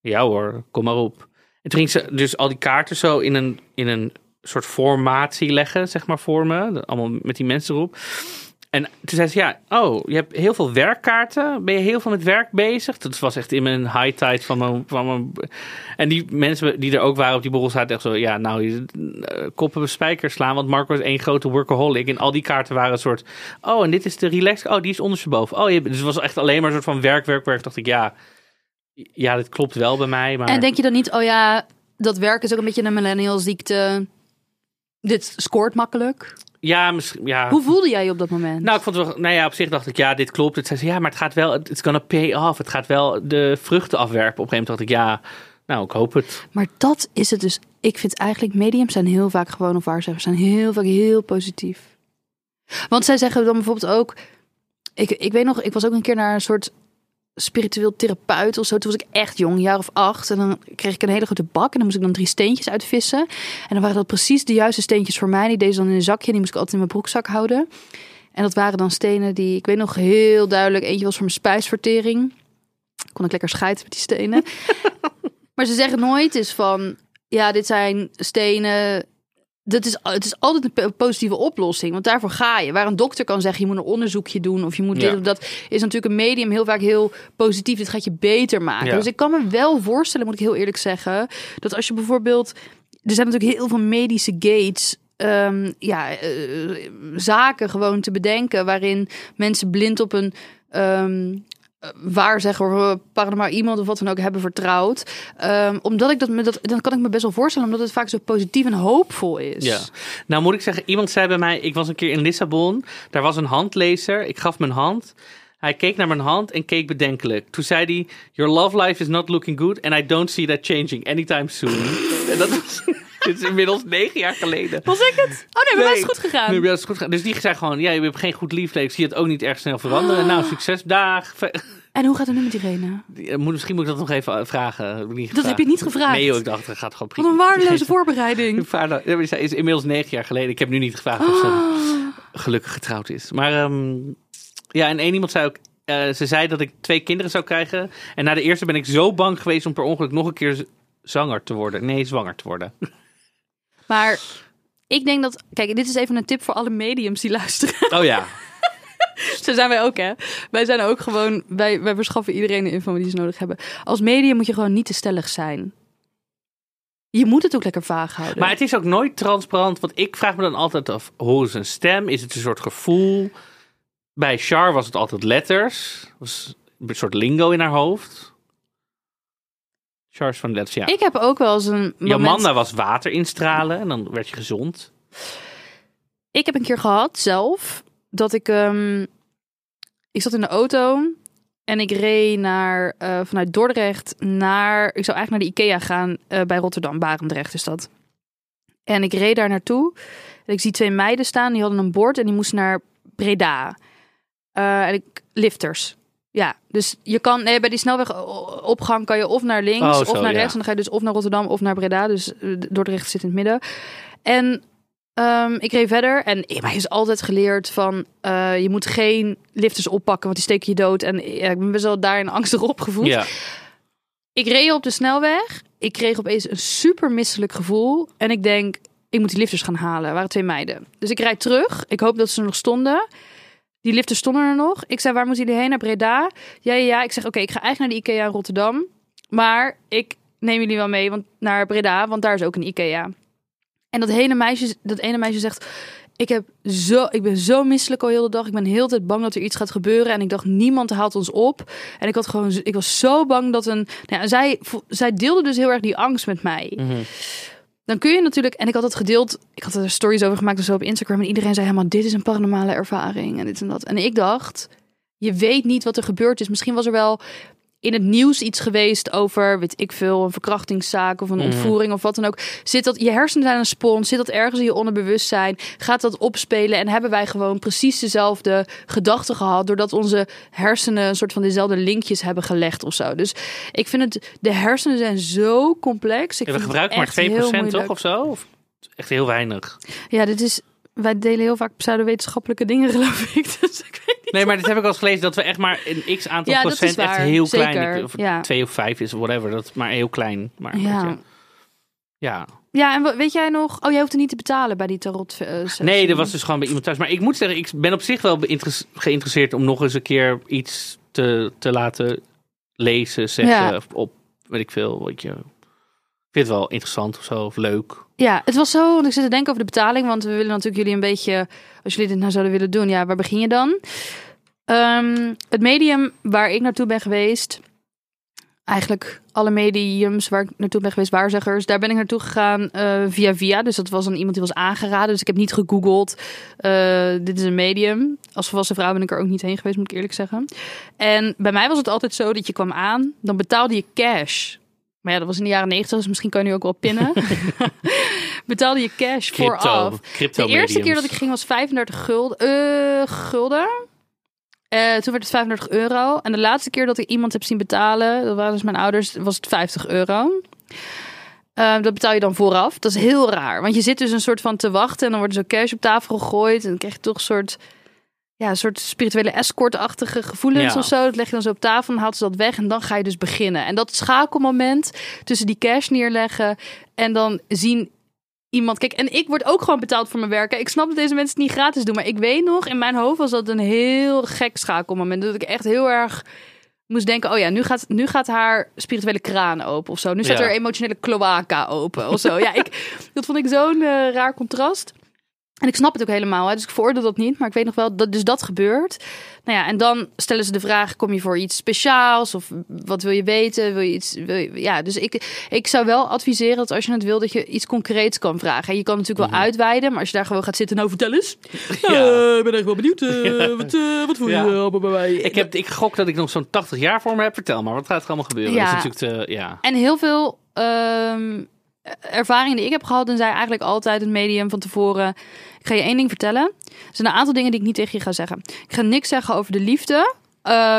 Ja hoor, kom maar op. En toen ging ze dus al die kaarten zo in een, in een soort formatie leggen, zeg maar, voor me. Allemaal met die mensen erop. En toen zei ze, ja, oh, je hebt heel veel werkkaarten. Ben je heel veel met werk bezig? Dat was echt in mijn high tide van mijn, van. En die mensen die er ook waren op die borrel zaten echt zo... Ja, nou, eh, koppen spijkers slaan. Want Marco is één grote workaholic. En al die kaarten waren een soort... Oh, en dit is de relax... Oh, die is ondersteboven. Oh, je, dus het was echt alleen maar een soort van werk, werk, werk. Dacht ik, ja... Ja, dit klopt wel bij mij, maar... En denk je dan niet, oh ja, dat werk is ook een beetje een millennial ziekte. Dit scoort makkelijk. Ja, misschien... Ja. Hoe voelde jij je op dat moment? Nou, ik vond het wel, nou ja, op zich dacht ik, ja, dit klopt. Het zei ze, ja, maar het gaat wel, it's gonna pay off. Het gaat wel de vruchten afwerpen. Op een gegeven moment dacht ik, ja, nou, ik hoop het. Maar dat is het dus. Ik vind eigenlijk, mediums zijn heel vaak gewoon, of waarzeggers zijn heel vaak heel positief. Want zij zeggen dan bijvoorbeeld ook, ik, ik weet nog, ik was ook een keer naar een soort spiritueel therapeut of zo. Toen was ik echt jong, een jaar of acht. En dan kreeg ik een hele grote bak en dan moest ik dan drie steentjes uitvissen. En dan waren dat precies de juiste steentjes voor mij. Die deed ze dan in een zakje en die moest ik altijd in mijn broekzak houden. En dat waren dan stenen die, ik weet nog heel duidelijk, eentje was voor mijn spijsvertering. Kon ik lekker scheiden met die stenen. <laughs> maar ze zeggen nooit is van, ja, dit zijn stenen. Dat is, het is altijd een po- positieve oplossing, want daarvoor ga je. Waar een dokter kan zeggen, je moet een onderzoekje doen of je moet dit Ja. of dat, is natuurlijk een medium heel vaak heel positief. Dit gaat je beter maken. Ja. Dus ik kan me wel voorstellen, moet ik heel eerlijk zeggen, dat als je bijvoorbeeld, er zijn natuurlijk heel veel medische gates ehm, ja, eh, zaken gewoon te bedenken waarin mensen blind op een ehm waar zeggen we paranormaal iemand of wat dan ook hebben vertrouwd. Ehm, omdat ik dat, dat, dan kan ik me best wel voorstellen, omdat het vaak zo positief en hoopvol is. Ja. Nou moet ik zeggen, iemand zei bij mij, ik was een keer in Lissabon. Daar was een handlezer. Ik gaf mijn hand. Hij keek naar mijn hand en keek bedenkelijk. Toen zei hij, your love life is not looking good and I don't see that changing anytime soon. <laughs> en dat <laughs> dit is inmiddels negen jaar geleden. Was ik het? Oh nee, bij mij is het goed gegaan. Nee, dat is goed gegaan. Dus die zei gewoon, ja, je hebt geen goed liefde. Ik zie het ook niet erg snel veranderen. Nou, succes, dag. En hoe gaat het nu met diegene? Die, eh, moet- Misschien moet ik dat nog even eh, vragen. Heb niet Dat heb je niet gevraagd. Nee, joh, ik dacht, het gaat gewoon Wat prima. een waardeloze <laughs> voorbereiding. <laughs> Die is inmiddels negen jaar geleden. Ik heb nu niet gevraagd of ze Ah. gelukkig getrouwd is. Maar ehm, ja, en één iemand zei ook... eh, ze zei dat ik twee kinderen zou krijgen. En na de eerste ben ik zo bang geweest om per ongeluk nog een keer zanger te worden. Nee, zwanger te worden. Maar ik denk dat... Kijk, dit is even een tip voor alle mediums die luisteren. Oh ja. <laughs> Zo zijn wij ook, hè? Wij zijn ook gewoon... Wij, wij verschaffen iedereen de info die ze nodig hebben. Als medium moet je gewoon niet te stellig zijn. Je moet het ook lekker vaag houden. Maar het is ook nooit transparant. Want ik vraag me dan altijd af, hoe is een stem? Is het een soort gevoel? Bij Char was het altijd letters. Was een soort lingo in haar hoofd. Van letters, ja. Ik heb ook wel eens een moment... Jomanda was water instralen en dan werd je gezond. Ik heb een keer gehad zelf dat ik. ehm, ik zat in de auto en ik reed naar, eh, vanuit Dordrecht naar. Ik zou eigenlijk naar de IKEA gaan eh, bij Rotterdam, Barendrecht is dat. En ik reed daar naartoe. En ik zie twee meiden staan, die hadden een bord en die moesten naar Breda. Eh, en ik, lifters. Ja, dus je kan nee, bij die snelwegopgang kan je of naar links Oh, of naar ja. rechts. En dan ga je dus of naar Rotterdam of naar Breda. Dus eh, Dordrecht zit in het midden. En Ehm, ik reed verder en eh, mij is altijd geleerd van eh, je moet geen lifters oppakken, want die steken je dood. En ja, ik ben best wel daarin angstig opgevoed. Ja. Ik reed op de snelweg. Ik kreeg opeens een super misselijk gevoel. En ik denk, ik moet die lifters gaan halen. Er waren twee meiden. Dus ik rijd terug. Ik hoop dat ze nog stonden. Die lifters stonden er nog. Ik zei, waar moeten jullie heen? Naar Breda? Ja, ja, ja. Ik zeg, oké, ik ga eigenlijk naar de IKEA in Rotterdam. Maar ik neem jullie wel mee want, naar Breda, want daar is ook een IKEA. En dat ene meisje, dat ene meisje zegt, ik, heb zo, ik ben zo misselijk al heel de dag. Ik ben heel tijd bang dat er iets gaat gebeuren. En ik dacht, niemand haalt ons op. En ik, had gewoon, ik was zo bang dat een... Nou ja, zij, zij deelde dus heel erg die angst met mij. Mhm. Dan kun je natuurlijk... En ik had het gedeeld... Ik had er stories over gemaakt of zo op Instagram. En iedereen zei helemaal, dit is een paranormale ervaring. En dit en dat. En ik dacht, je weet niet wat er gebeurd is. Misschien was er wel in het nieuws iets geweest over, weet ik veel, een verkrachtingszaak of een Mhm. ontvoering of wat dan ook. Zit dat, je hersenen zijn een spons, zit dat ergens in je onderbewustzijn? Gaat dat opspelen en hebben wij gewoon precies dezelfde gedachten gehad, doordat onze hersenen een soort van dezelfde linkjes hebben gelegd of zo. Dus ik vind het, de hersenen zijn zo complex. Ik Ja, we gebruiken maar echt heel 2% toch of zo? Of echt heel weinig. Ja, dit is, wij delen heel vaak pseudowetenschappelijke dingen, <laughs> geloof ik. Dus ik weet. Nee, maar dit heb ik al eens gelezen dat we echt maar een x aantal Ja, procent echt heel Zeker, klein. Of ja. twee of vijf is, whatever. Dat is maar heel klein. Maar Ja. ja. Ja, en weet jij nog? Oh, jij hoeft er niet te betalen bij die tarot. eh. Nee, dat was dus gewoon bij iemand thuis. Maar ik moet zeggen, ik ben op zich wel geïnteresseerd om nog eens een keer iets te, te laten lezen, zeggen. Ja. Of op, weet ik veel. Weet je. Ik vind het wel interessant of zo, of leuk. Ja, het was zo, ik zit te denken over de betaling, want we willen natuurlijk jullie een beetje, als jullie dit nou zouden willen doen, ja, waar begin je dan? Ehm, het medium waar ik naartoe ben geweest, eigenlijk alle mediums waar ik naartoe ben geweest, waarzeggers, daar ben ik naartoe gegaan eh, via via. Dus dat was dan iemand die was aangeraden, dus ik heb niet gegoogeld, eh, dit is een medium. Als volwassen vrouw ben ik er ook niet heen geweest, moet ik eerlijk zeggen. En bij mij was het altijd zo dat je kwam aan, dan betaalde je cash. Maar ja, dat was in de jaren negentig, dus misschien kan je nu ook wel pinnen. <laughs> <laughs> betaalde je cash Crypto. vooraf. Crypto De eerste keer dat ik ging was 35 gulden. eh, gulden. Eh, toen werd het 35 euro. En de laatste keer dat ik iemand heb zien betalen, dat waren dus mijn ouders, was het 50 euro. Eh, dat betaal je dan vooraf. Dat is heel raar. Want je zit dus een soort van te wachten en dan wordt er zo cash op tafel gegooid. En dan krijg je toch een soort, ja, een soort spirituele escortachtige gevoelens Ja. of zo. Dat leg je dan zo op tafel en haalt ze dat weg en dan ga je dus beginnen. En dat schakelmoment tussen die cash neerleggen en dan zien iemand. Kijk, en ik word ook gewoon betaald voor mijn werk. Ik snap dat deze mensen het niet gratis doen. Maar ik weet nog, in mijn hoofd was dat een heel gek schakelmoment. Dat ik echt heel erg moest denken: oh ja, nu gaat, nu gaat haar spirituele kraan open of zo. Nu staat Ja. er emotionele cloaca open of zo. ja, ik, <laughs> dat vond ik zo'n eh, raar contrast. En ik snap het ook helemaal, hè, dus ik veroordeel dat niet. Maar ik weet nog wel dat dus dat gebeurt. Nou ja, en dan stellen ze de vraag: kom je voor iets speciaals? Of wat wil je weten? Wil je iets? Wil je, ja, dus ik, ik zou wel adviseren dat als je het wil, dat je iets concreets kan vragen. En je kan natuurlijk wel uitweiden, maar als je daar gewoon gaat zitten, nou vertel eens. <laughs> Ja. Eh, ik ben echt wel benieuwd. eh, <laughs> wat, eh, wat voel je allemaal bij mij? Ik, heb, ik gok dat ik nog zo'n 80 jaar voor me heb. Vertel maar, wat gaat er allemaal gebeuren? Ja. Natuurlijk te, ja. En heel veel ehm, ervaringen die ik heb gehad, en zei eigenlijk altijd het medium van tevoren. Ik ga je één ding vertellen. Er zijn een aantal dingen die ik niet tegen je ga zeggen. Ik ga niks zeggen over de liefde. Eh,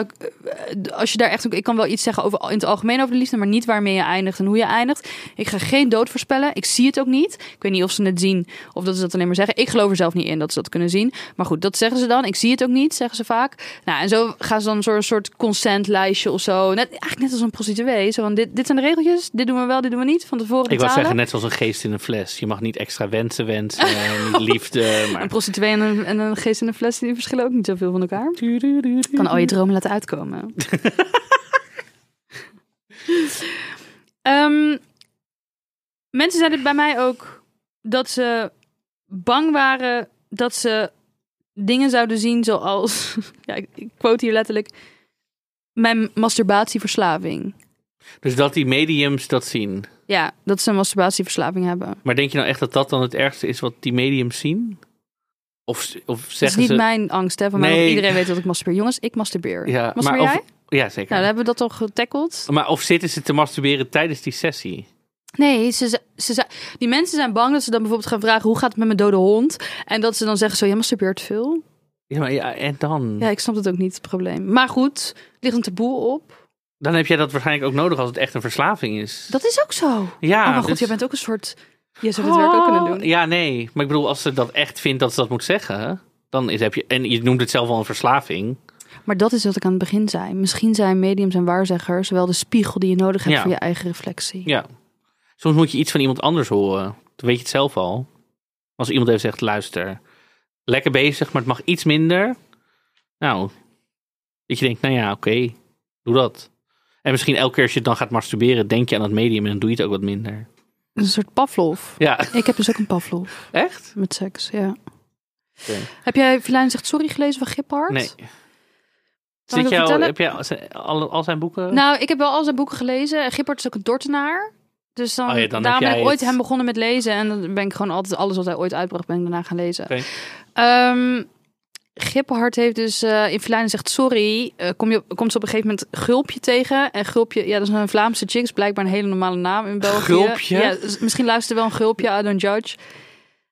als je daar echt, ik kan wel iets zeggen over in het algemeen over de liefde, maar niet waarmee je eindigt en hoe je eindigt. Ik ga geen dood voorspellen. Ik zie het ook niet. Ik weet niet of ze het zien of dat ze dat alleen maar zeggen. Ik geloof er zelf niet in dat ze dat kunnen zien. Maar goed, dat zeggen ze dan. Ik zie het ook niet, zeggen ze vaak. Nou, en zo gaan ze dan zo'n soort consentlijstje of zo. Net, eigenlijk net als een prostituee. Zo van, dit, dit zijn de regeltjes. Dit doen we wel, dit doen we niet. Van tevoren Ik wou betalen. zeggen, net zoals een geest in een fles. Je mag niet extra wensen wensen, <laughs> niet liefde. Maar... Een prostituee en een, en een geest in een fles, die verschillen ook niet zoveel van elkaar. kan al je dromen laten uitkomen. <laughs> Ehm, mensen zeiden bij mij ook dat ze bang waren dat ze dingen zouden zien zoals, <laughs> ja, ik, ik quote hier letterlijk, mijn masturbatieverslaving. Dus dat die mediums dat zien. Ja, dat ze een masturbatieverslaving hebben. Maar denk je nou echt dat dat dan het ergste is wat die mediums zien? Of, of Dat is zeggen niet ze... mijn angst, hè? Van mij, iedereen weet dat ik masturbeer. Jongens, ik masturbeer. Ja, maar Masturbeer of, jij? ja, zeker. Nou, dan hebben we dat toch getackled? Maar of zitten ze te masturberen tijdens die sessie? Nee, ze, ze, ze, die mensen zijn bang dat ze dan bijvoorbeeld gaan vragen... hoe gaat het met mijn dode hond? En dat ze dan zeggen zo, jij masturbeert veel? Ja, maar ja, en dan? Ja, ik snap dat ook niet, het probleem. Maar goed, ligt een taboe op. Dan heb jij dat waarschijnlijk ook nodig als het echt een verslaving is. Dat is ook zo. ja, oh, maar goed, dus- jij bent ook een soort Je zou het werk ook kunnen doen. Ja, nee. Maar ik bedoel, als ze dat echt vindt dat ze dat moet zeggen, dan is, heb je... En je noemt het zelf al een verslaving. Maar dat is wat ik aan het begin zei. Misschien zijn mediums en waarzeggers wel de spiegel die je nodig hebt Ja. voor je eigen reflectie. Ja. Soms moet je iets van iemand anders horen. Dan weet je het zelf al. Als iemand even zegt, luister, lekker bezig, maar het mag iets minder. Nou, dat je denkt, nou ja, oké, doe dat. En misschien elke keer als je dan gaat masturberen, denk je aan dat medium en dan doe je het ook wat minder. Een soort Pavlov. Ja, Ik heb dus ook een Pavlov echt? met seks, ja. Heb jij Filijn zegt sorry gelezen van Giphart? Nee. Zit jou, vertellen? heb jij al zijn- al, zijn boeken? Nou, ik heb wel al zijn boeken gelezen. En Giphart is ook een Dordtenaar. Dus dan, Oh ja, dan heb daarom ben ik ooit hem begonnen met lezen. En dan ben ik gewoon altijd alles wat hij ooit uitbracht, ben ik daarna gaan lezen. Oké. Ehm, Giphart heeft dus eh in Verlijnen zegt sorry. eh, kom je, komt ze op een gegeven moment Gulpje tegen. En Gulpje, ja, dat is een Vlaamse chick. is blijkbaar een hele normale naam in België. Gulpje? Ja, dus misschien luistert wel een Gulpje, I don't judge.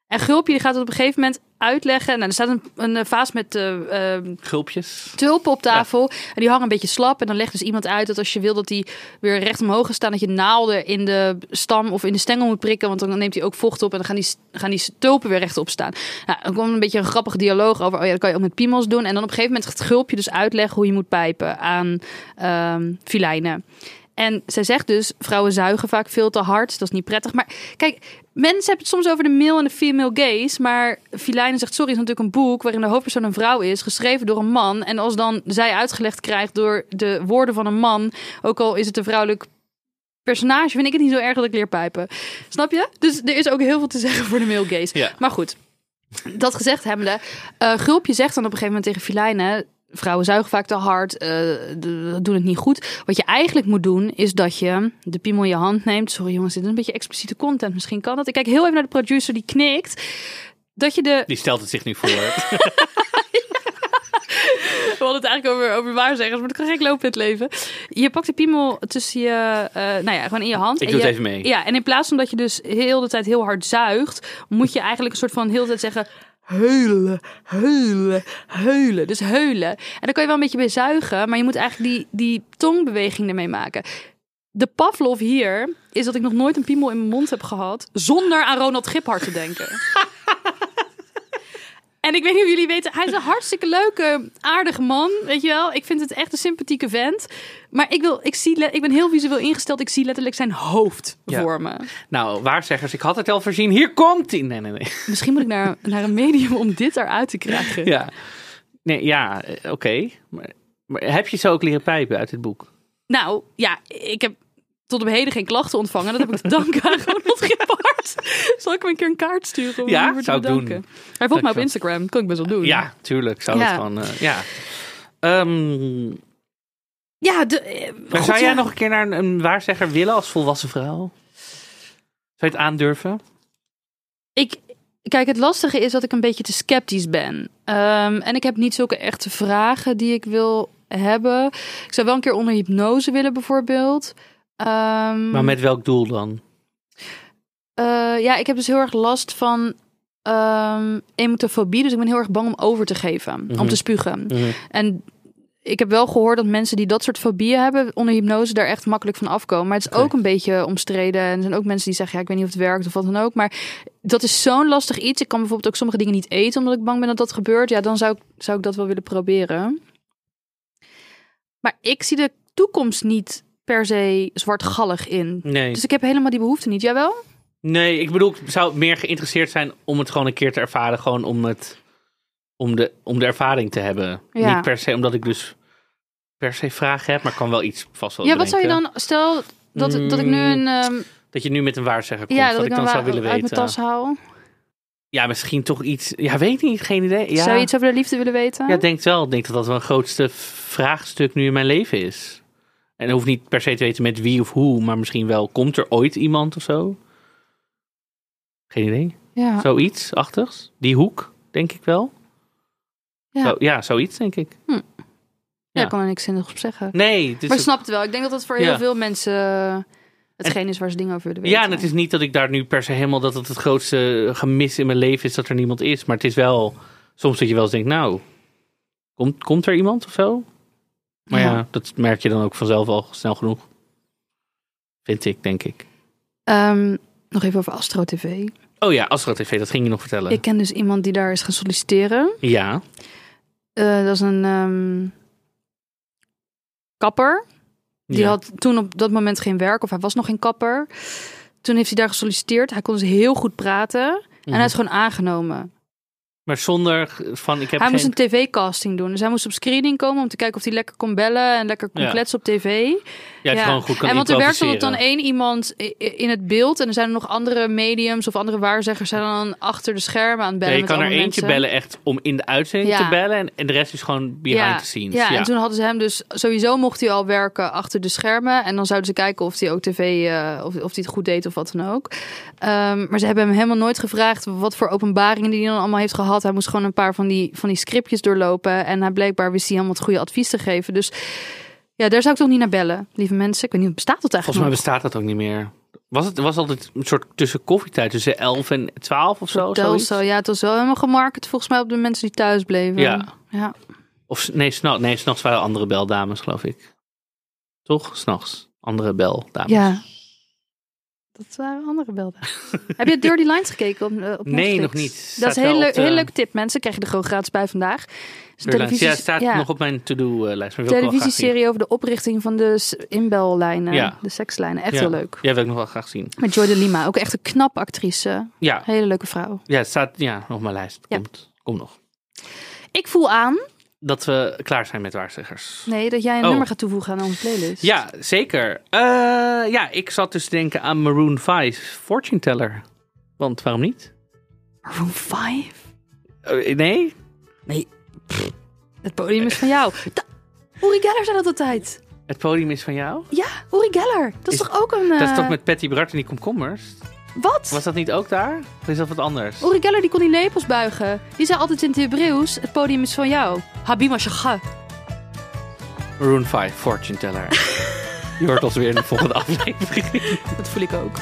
En Gulpje die gaat op een gegeven moment uitleggen. Nou, er staat een, een eh, vaas met eh, eh, Gulpjes? tulpen op tafel. En die hangen een beetje slap. En dan legt dus iemand uit dat als je wil dat die weer recht omhoog gaan staan, dat je naalden in de stam of in de stengel moet prikken. Want dan neemt hij ook vocht op en dan gaan die, gaan die tulpen weer rechtop staan. Nou, dan kwam een beetje een grappige dialoog over. Oh ja, dat kan je ook met piemels doen. En dan op een gegeven moment gaat het Gulpje dus uitleggen hoe je moet pijpen aan ehm filijnen. En zij zegt dus, vrouwen zuigen vaak veel te hard. Dat is niet prettig. Maar kijk, mensen hebben het soms over de male en de female gaze. Maar Filijnen zegt, sorry, is natuurlijk een boek waarin de hoofdpersoon een vrouw is. Geschreven door een man. En als dan zij uitgelegd krijgt door de woorden van een man. Ook al is het een vrouwelijk personage, vind ik het niet zo erg dat ik leer pijpen. Snap je? Dus er is ook heel veel te zeggen voor de male gaze. Ja. Maar goed, dat gezegd hebbende. eh Gulpje zegt dan op een gegeven moment tegen Filijnen... Vrouwen zuigen vaak te hard, d- doen het niet goed. Wat je eigenlijk moet doen, is dat je de piemel in je hand neemt. Sorry jongens, dit is een beetje expliciete content. Misschien kan dat. Ik kijk heel even naar de producer die knikt. Dat je de... Die stelt het zich nu voor. <laughs> We hadden het eigenlijk over, over waarzeggers, maar dat kan gek lopen in het leven. Je pakt de piemel tussen je... eh, nou ja, gewoon in je hand. Ik En doe het even mee. Ja, en in plaats van dat je dus heel de tijd heel hard zuigt... moet je eigenlijk een soort van heel de tijd zeggen... Heulen, heulen, heulen. Dus heulen. En dan kan je wel een beetje bij zuigen, maar je moet eigenlijk die, die tongbeweging ermee maken. De Pavlov hier is dat ik nog nooit een piemel in mijn mond heb gehad zonder aan Ronald Giphart te denken. <laughs> En ik weet niet of jullie weten, hij is een hartstikke leuke, aardige man, weet je wel. Ik vind het echt een sympathieke vent. Maar ik, wil, ik, zie, ik ben heel visueel ingesteld, ik zie letterlijk zijn hoofd Ja. voor me. nou, waarzeggers, ik had het al voorzien. Hier komt hij. Nee, nee, nee. Misschien moet ik naar, naar een medium om dit eruit te krijgen. Ja, nee, ja eh, oké. Maar, maar heb je zo ook leren pijpen uit dit boek? Nou, ja, ik heb tot op heden geen klachten ontvangen. Dat heb ik te danken aan Ronald. <laughs> Zal ik hem een keer een kaart sturen om Ja, zou ik doen. Hij volgt mij op Instagram, kan ik best wel doen. Ja, tuurlijk. Zou Ja. dat gewoon, eh, ja. Ehm, Ja, de, eh, maar zou jij nog een keer naar een, een waarzegger willen als volwassen vrouw? Zou je het aandurven? Ik, kijk, het lastige is dat ik een beetje te sceptisch ben. Ehm, en ik heb niet zulke echte vragen die ik wil hebben. Ik zou wel een keer onder hypnose willen, bijvoorbeeld. Ehm, Maar met welk doel dan? Eh, ja, ik heb dus heel erg last van ehm emotofobie. Dus ik ben heel erg bang om over te geven, om Mhm. te spugen. Mhm. En ik heb wel gehoord dat mensen die dat soort fobieën hebben onder hypnose daar echt makkelijk van afkomen. Maar het is ook een beetje omstreden. En er zijn ook mensen die zeggen, ja, ik weet niet of het werkt of wat dan ook. Maar dat is zo'n lastig iets. Ik kan bijvoorbeeld ook sommige dingen niet eten omdat ik bang ben dat dat gebeurt. Ja, dan zou ik, zou ik dat wel willen proberen. Maar ik zie de toekomst niet per se zwartgallig in. Nee. Dus ik heb helemaal die behoefte niet. Jij wel? Nee, ik bedoel, ik zou meer geïnteresseerd zijn om het gewoon een keer te ervaren. Gewoon om, het, om, de, om de ervaring te hebben. Ja. Niet per se omdat ik dus per se vragen heb, maar ik kan wel iets vast wel ja, wat zou je dan... Stel dat, dat ik nu een... ehm, Dat je nu met een waarzegger komt, ja, dat ik ik dan zou willen uit weten. mijn tas haal. Ja, misschien toch iets. Ja, weet niet, geen idee. Ja, Zou je iets over de liefde willen weten? ja, ik denk wel. Ik denk dat dat wel een grootste vraagstuk nu in mijn leven is. En hoeft niet per se te weten met wie of hoe, maar misschien wel komt er ooit iemand of zo. Geen idee. ja. Zoiets achtigs. Die hoek, denk ik wel. Ja. Zo, ja, zoiets denk ik. Ja, Ja. ik kan er niks zinnigs op zeggen. Nee, maar snapt het wel. Ik denk dat dat voor heel veel mensen eh, hetgeen is waar ze dingen over willen weten. Ja, en het is niet dat ik daar nu per se helemaal dat het het grootste gemis in mijn leven is dat er niemand is. Maar het is wel soms dat je wel eens denkt, nou, komt, komt er iemand of zo? Maar ja. Ja. dat merk je dan ook vanzelf al snel genoeg. Vind ik, denk ik. Ehm, Nog even over Astro TV. Oh ja, Astro TV, dat ging je nog vertellen. Ik ken dus iemand die daar is gaan solliciteren. Ja, Eh, dat is een ehm, kapper. Die ja. had toen op dat moment geen werk, of hij was nog geen kapper. Toen heeft hij daar gesolliciteerd. Hij kon dus heel goed praten. En Mhm. hij is gewoon aangenomen. Maar zonder van, ik heb hij geen... moest een tv-casting doen. Dus hij moest op screening komen om te kijken of hij lekker kon bellen en lekker kon Ja. kletsen op tv. Ja, het gewoon goed kan en want er werkt altijd dan één iemand in het beeld. En er zijn er nog andere mediums of andere waarzeggers zijn dan achter de schermen aan het Ja, bellen je met kan er eentje mensen. bellen echt om in de uitzending Ja. te bellen. En, en de rest is gewoon behind the scenes. Ja, Ja, en toen hadden ze hem dus sowieso mocht hij al werken achter de schermen. En dan zouden ze kijken of hij ook tv, eh, of, of hij het goed deed of wat dan ook. Ehm, maar ze hebben hem helemaal nooit gevraagd wat voor openbaringen die hij dan allemaal heeft gehad. Hij moest gewoon een paar van die, van die scriptjes doorlopen. En hij blijkbaar wist hij helemaal het goede advies te geven. Dus ja, daar zou ik toch niet naar bellen, lieve mensen. Ik weet niet, bestaat dat Volgens eigenlijk mij bestaat dat ook niet meer. Was het was altijd een soort tussen koffietijd tussen 11 en 12 of zo? zoiets? Telstar, ja, het was wel helemaal gemarket volgens mij op de mensen die thuis bleven. Ja. ja. Of s- nee, s'nachts nee, s'nachts waren andere beldames, geloof ik. Toch? S'nachts. Andere beldames. Ja. Dat waren andere beelden. <laughs> Heb je Dirty Lines gekeken op, eh, op Nee, Netflix? nog niet. Dat is een op de- hele leuke tip, mensen. Krijg je er gewoon gratis bij vandaag. Airlines. Ja, staat ja, nog op mijn to-do-lijst. Zien. televisieserie over de oprichting van de inbellijnen. Ja. De sekslijnen. Echt Ja. heel leuk. Ja, wil ik nog wel graag zien. Met Joy de Lima. Ook echt een knap actrice. Ja, Hele leuke vrouw. ja het staat ja, nog op mijn lijst. Komt, komt nog. Ik voel aan, Dat we klaar zijn met waarzeggers. nee, dat jij een Oh. nummer gaat toevoegen aan onze playlist. Ja, zeker. Eh, ja, ik zat dus te denken aan Maroon 5, Fortune Teller. Want waarom niet? Room 5. Eh, nee? Het podium is van jou. Da Uri Geller zei dat altijd. Het podium is van jou? Ja, Uri Geller. Dat is, Is- toch ook een... Dat is eh, toch met Patty Bart en die komkommers? Wat? Was dat niet ook daar? Of is dat wat anders? Uri Geller die kon die lepels buigen. Die zei altijd in het Hebreeuws, het podium is van jou. Habima Shagha. Maroon 5, Fortune Teller. <laughs> Je hoort ons weer in de volgende aflevering. Dat voel ik ook.